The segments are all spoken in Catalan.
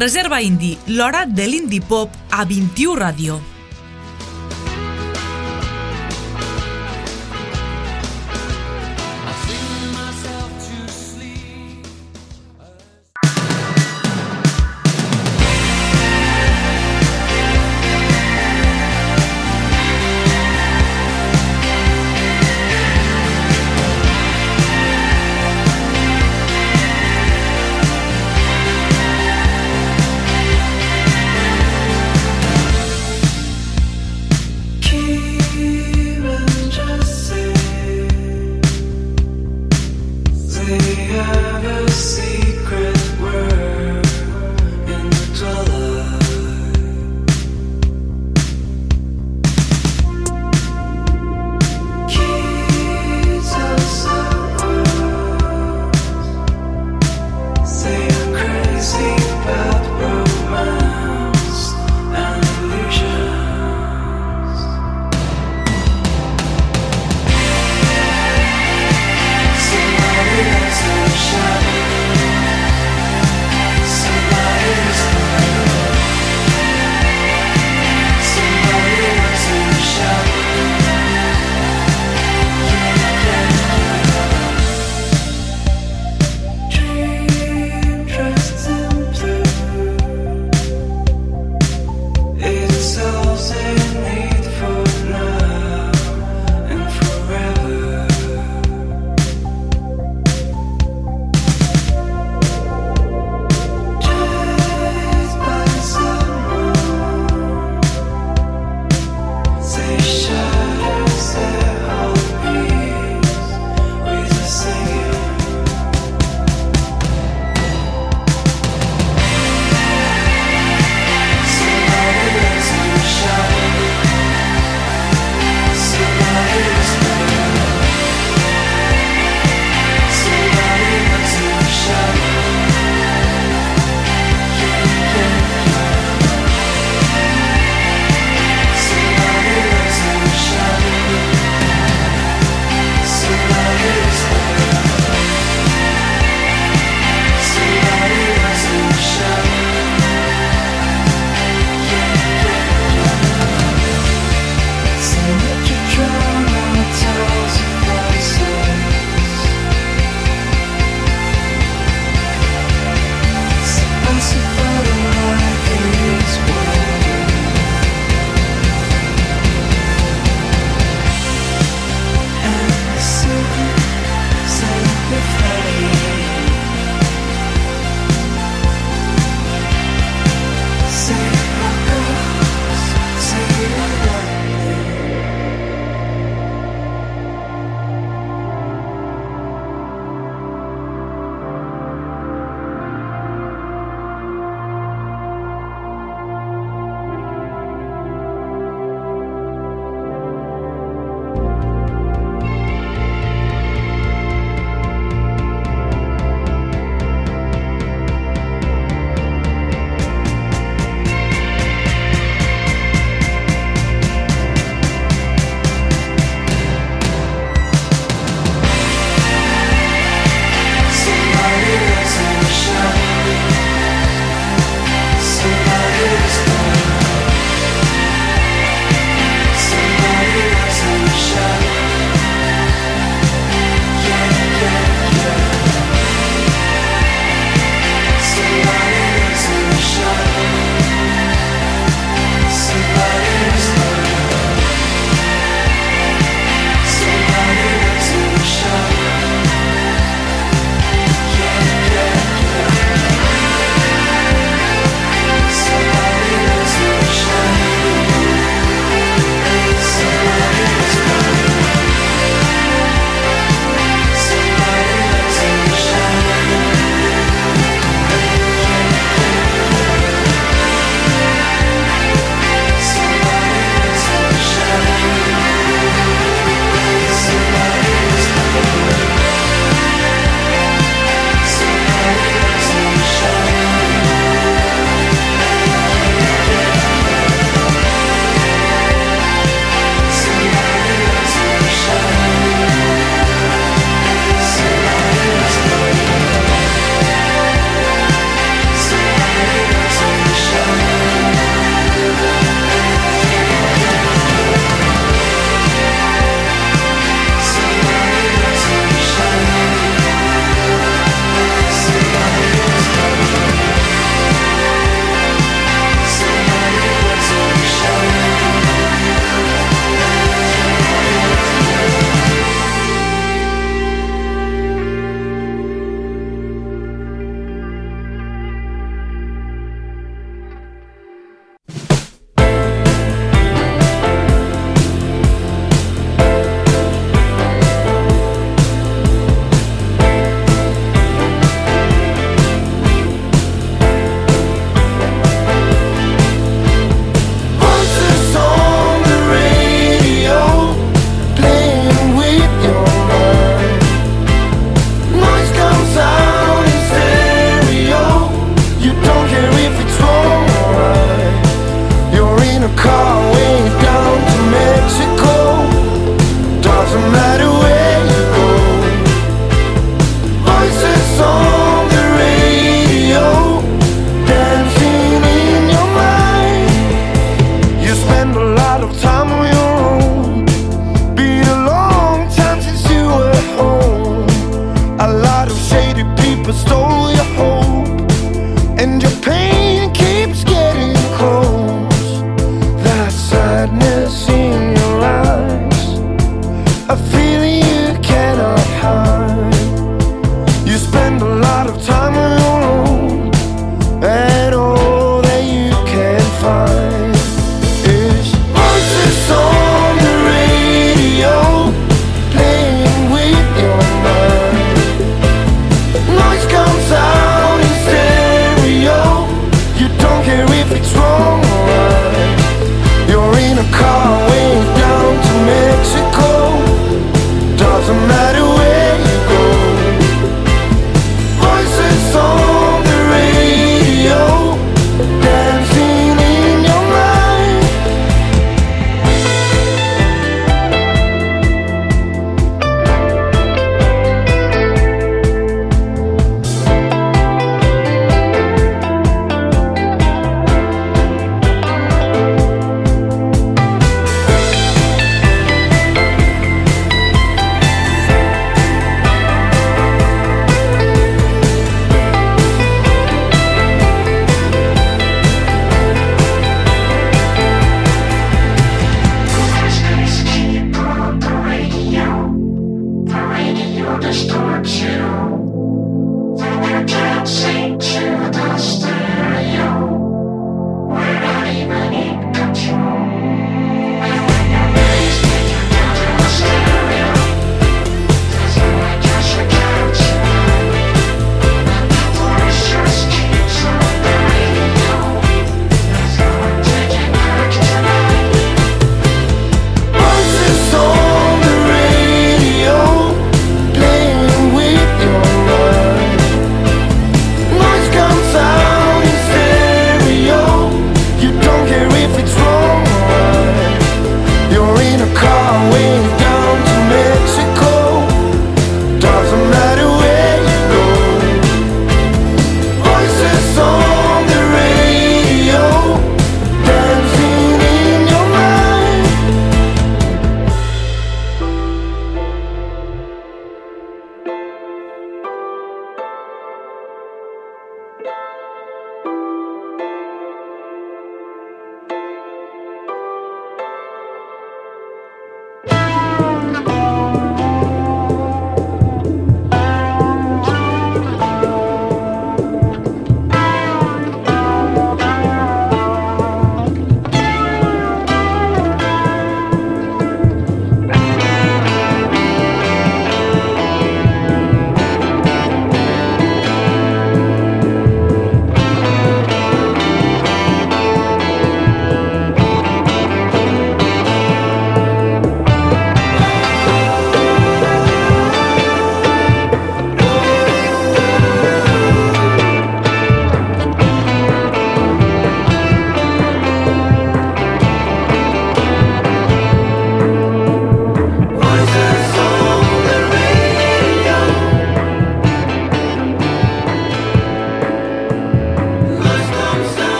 Reserva Indi, l'hora de l'indie pop a 21 Ràdio.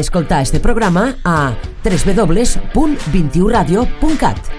Escoltar este programa a www.21radio.cat.